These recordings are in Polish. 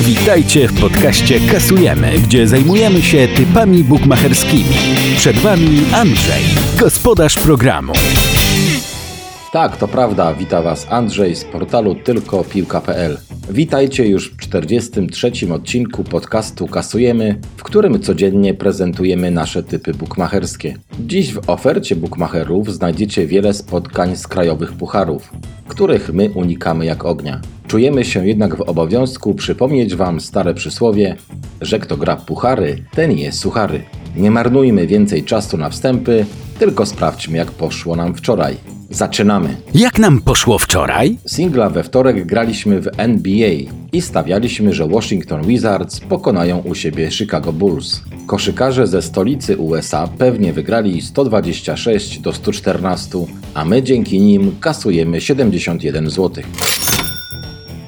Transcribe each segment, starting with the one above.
Witajcie w podcaście Kasujemy, gdzie zajmujemy się typami bukmacherskimi. Przed Wami Andrzej, gospodarz programu. Tak, to prawda. Wita Was Andrzej z portalu tylkopiłka.pl. Witajcie już w 43. odcinku podcastu Kasujemy, w którym codziennie prezentujemy nasze typy bukmacherskie. Dziś w ofercie bukmacherów znajdziecie wiele spotkań z krajowych pucharów, których my unikamy jak ognia. Czujemy się jednak w obowiązku przypomnieć Wam stare przysłowie, że kto gra puchary, ten jest suchary. Nie marnujmy więcej czasu na wstępy, tylko sprawdźmy jak poszło nam wczoraj. Zaczynamy! Jak nam poszło wczoraj? Singla we wtorek graliśmy w NBA i stawialiśmy, że Washington Wizards pokonają u siebie Chicago Bulls. Koszykarze ze stolicy USA pewnie wygrali 126 do 114, a my dzięki nim kasujemy 71 zł.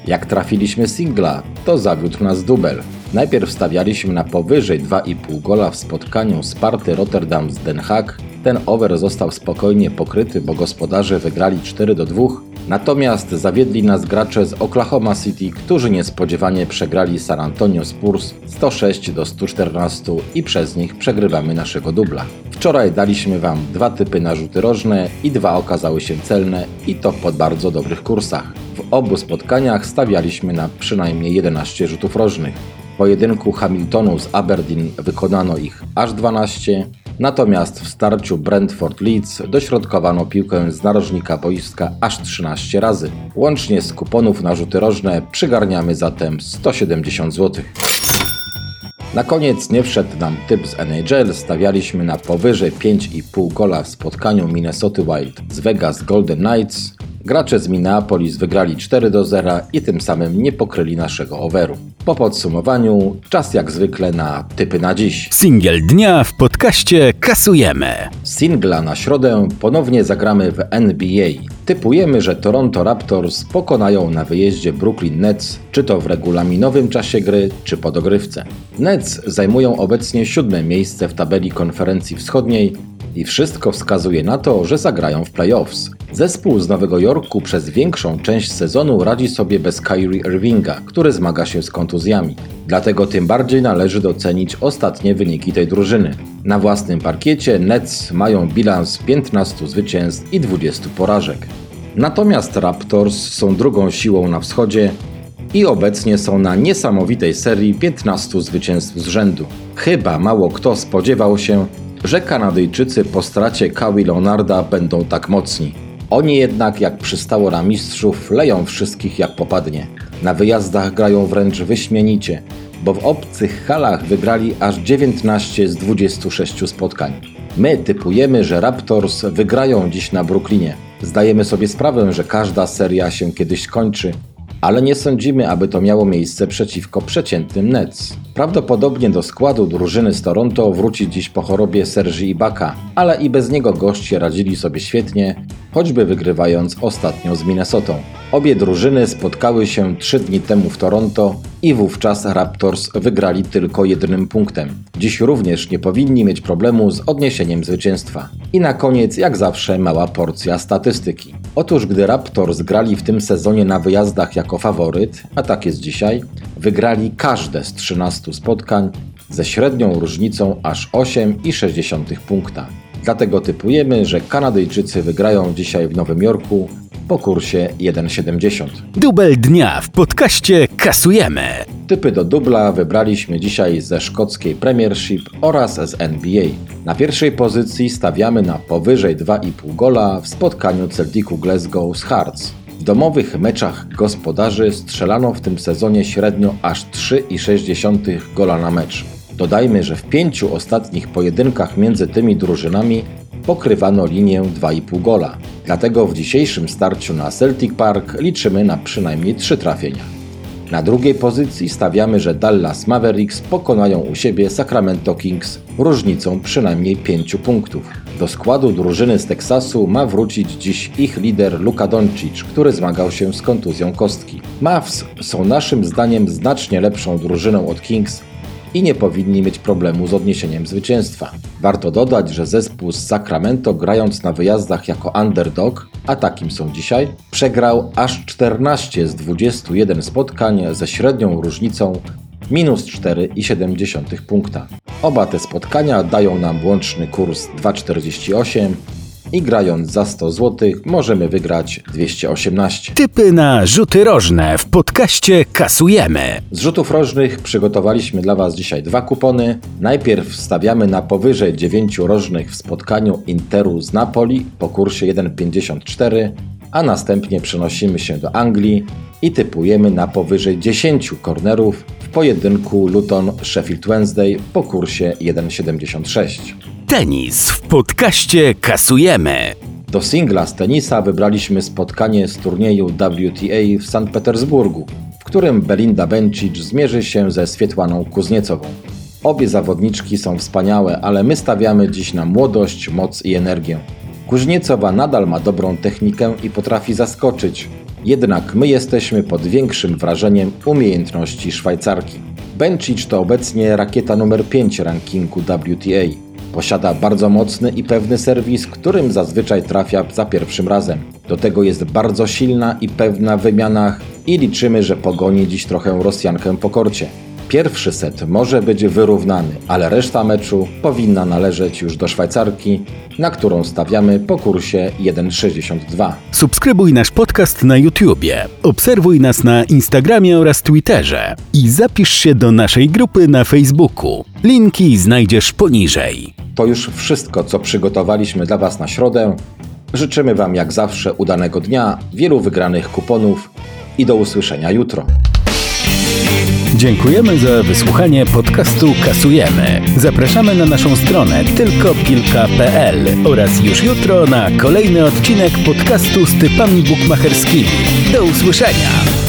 Jak trafiliśmy singla, to zawiódł nas dubel. Najpierw stawialiśmy na powyżej 2,5 gola w spotkaniu Sparty Rotterdam z Den Haag. Ten over został spokojnie pokryty, bo gospodarze wygrali 4 do 2. Natomiast zawiedli nas gracze z Oklahoma City, którzy niespodziewanie przegrali San Antonio Spurs 106 do 114 i przez nich przegrywamy naszego dubla. Wczoraj daliśmy Wam dwa typy na rzuty rożne i dwa okazały się celne i to po bardzo dobrych kursach. W obu spotkaniach stawialiśmy na przynajmniej 11 rzutów rożnych. W pojedynku Hamiltonu z Aberdeen wykonano ich aż 12, natomiast w starciu Brentford-Leeds dośrodkowano piłkę z narożnika boiska aż 13 razy. Łącznie z kuponów na rzuty rożne przygarniamy zatem 170 zł. Na koniec nie wszedł nam typ z NHL, stawialiśmy na powyżej 5,5 gola w spotkaniu Minnesota Wild z Vegas Golden Knights. Gracze z Minneapolis wygrali 4 do 0 i tym samym nie pokryli naszego overu. Po podsumowaniu, czas jak zwykle na typy na dziś. Singiel dnia w podcaście Kasujemy. Singla na środę ponownie zagramy w NBA. Typujemy, że Toronto Raptors pokonają na wyjeździe Brooklyn Nets, czy to w regulaminowym czasie gry, czy po dogrywce. Nets zajmują obecnie siódme miejsce w tabeli konferencji wschodniej i wszystko wskazuje na to, że zagrają w playoffs. Zespół z Nowego Jorku przez większą część sezonu radzi sobie bez Kyrie Irvinga, który zmaga się z kontuzjami. Dlatego tym bardziej należy docenić ostatnie wyniki tej drużyny. Na własnym parkiecie Nets mają bilans 15 zwycięstw i 20 porażek. Natomiast Raptors są drugą siłą na wschodzie i obecnie są na niesamowitej serii 15 zwycięstw z rzędu. Chyba mało kto spodziewał się, że Kanadyjczycy po stracie Kawi Leonarda będą tak mocni. Oni jednak, jak przystało na mistrzów, leją wszystkich jak popadnie. Na wyjazdach grają wręcz wyśmienicie, bo w obcych halach wygrali aż 19 z 26 spotkań. My typujemy, że Raptors wygrają dziś na Brooklynie. Zdajemy sobie sprawę, że każda seria się kiedyś kończy, ale nie sądzimy, aby to miało miejsce przeciwko przeciętnym Nets. Prawdopodobnie do składu drużyny z Toronto wróci dziś po chorobie Sergi Ibaka, ale i bez niego goście radzili sobie świetnie, choćby wygrywając ostatnio z Minnesotą. Obie drużyny spotkały się trzy dni temu w Toronto i wówczas Raptors wygrali tylko jednym punktem. Dziś również nie powinni mieć problemu z odniesieniem zwycięstwa. I na koniec, jak zawsze, mała porcja statystyki. Otóż gdy Raptors grali w tym sezonie na wyjazdach jako faworyt, a tak jest dzisiaj, wygrali każde z 13 spotkań ze średnią różnicą aż 8,6 punkta. Dlatego typujemy, że Kanadyjczycy wygrają dzisiaj w Nowym Jorku po kursie 1,70. Dubel dnia w podcaście Kasujemy. Typy do dubla wybraliśmy dzisiaj ze szkockiej Premiership oraz z NBA. Na pierwszej pozycji stawiamy na powyżej 2,5 gola w spotkaniu Celticu Glasgow z Hearts. W domowych meczach gospodarzy strzelano w tym sezonie średnio aż 3,6 gola na mecz. Dodajmy, że w pięciu ostatnich pojedynkach między tymi drużynami pokrywano linię 2,5 gola. Dlatego w dzisiejszym starciu na Celtic Park liczymy na przynajmniej 3 trafienia. Na drugiej pozycji stawiamy, że Dallas Mavericks pokonają u siebie Sacramento Kings różnicą przynajmniej 5 punktów. Do składu drużyny z Teksasu ma wrócić dziś ich lider Luka Doncic, który zmagał się z kontuzją kostki. Mavs są naszym zdaniem znacznie lepszą drużyną od Kings i nie powinni mieć problemu z odniesieniem zwycięstwa. Warto dodać, że zespół z Sacramento grając na wyjazdach jako underdog, a takim są dzisiaj, przegrał aż 14 z 21 spotkań ze średnią różnicą minus 4,7 punkta. Oba te spotkania dają nam łączny kurs 2,48 i grając za 100 zł możemy wygrać 218. Typy na rzuty rożne w podcaście kasujemy. Z rzutów rożnych przygotowaliśmy dla Was dzisiaj dwa kupony. Najpierw stawiamy na powyżej 9 rożnych w spotkaniu Interu z Napoli po kursie 1,54, a następnie przenosimy się do Anglii i typujemy na powyżej 10 kornerów pojedynku Luton-Sheffield Wednesday po kursie 1,76. Tenis w podcaście kasujemy. Do singla z tenisa wybraliśmy spotkanie z turnieju WTA w Sankt Petersburgu, w którym Belinda Bencic zmierzy się ze Swietłaną Kuzniecową. Obie zawodniczki są wspaniałe, ale my stawiamy dziś na młodość, moc i energię. Kuźniecowa nadal ma dobrą technikę i potrafi zaskoczyć, jednak my jesteśmy pod większym wrażeniem umiejętności Szwajcarki. Bencic to obecnie rakieta numer 5 rankingu WTA. Posiada bardzo mocny i pewny serwis, którym zazwyczaj trafia za pierwszym razem. Do tego jest bardzo silna i pewna w wymianach i liczymy, że pogoni dziś trochę Rosjankę po korcie. Pierwszy set może być wyrównany, ale reszta meczu powinna należeć już do Szwajcarki, na którą stawiamy po kursie 1,62. Subskrybuj nasz podcast na YouTubie, obserwuj nas na Instagramie oraz Twitterze i zapisz się do naszej grupy na Facebooku. Linki znajdziesz poniżej. To już wszystko, co przygotowaliśmy dla Was na środę. Życzymy Wam jak zawsze udanego dnia, wielu wygranych kuponów i do usłyszenia jutro. Dziękujemy za wysłuchanie podcastu Kasujemy. Zapraszamy na naszą stronę tylkopilka.pl oraz już jutro na kolejny odcinek podcastu z typami bukmacherskimi. Do usłyszenia!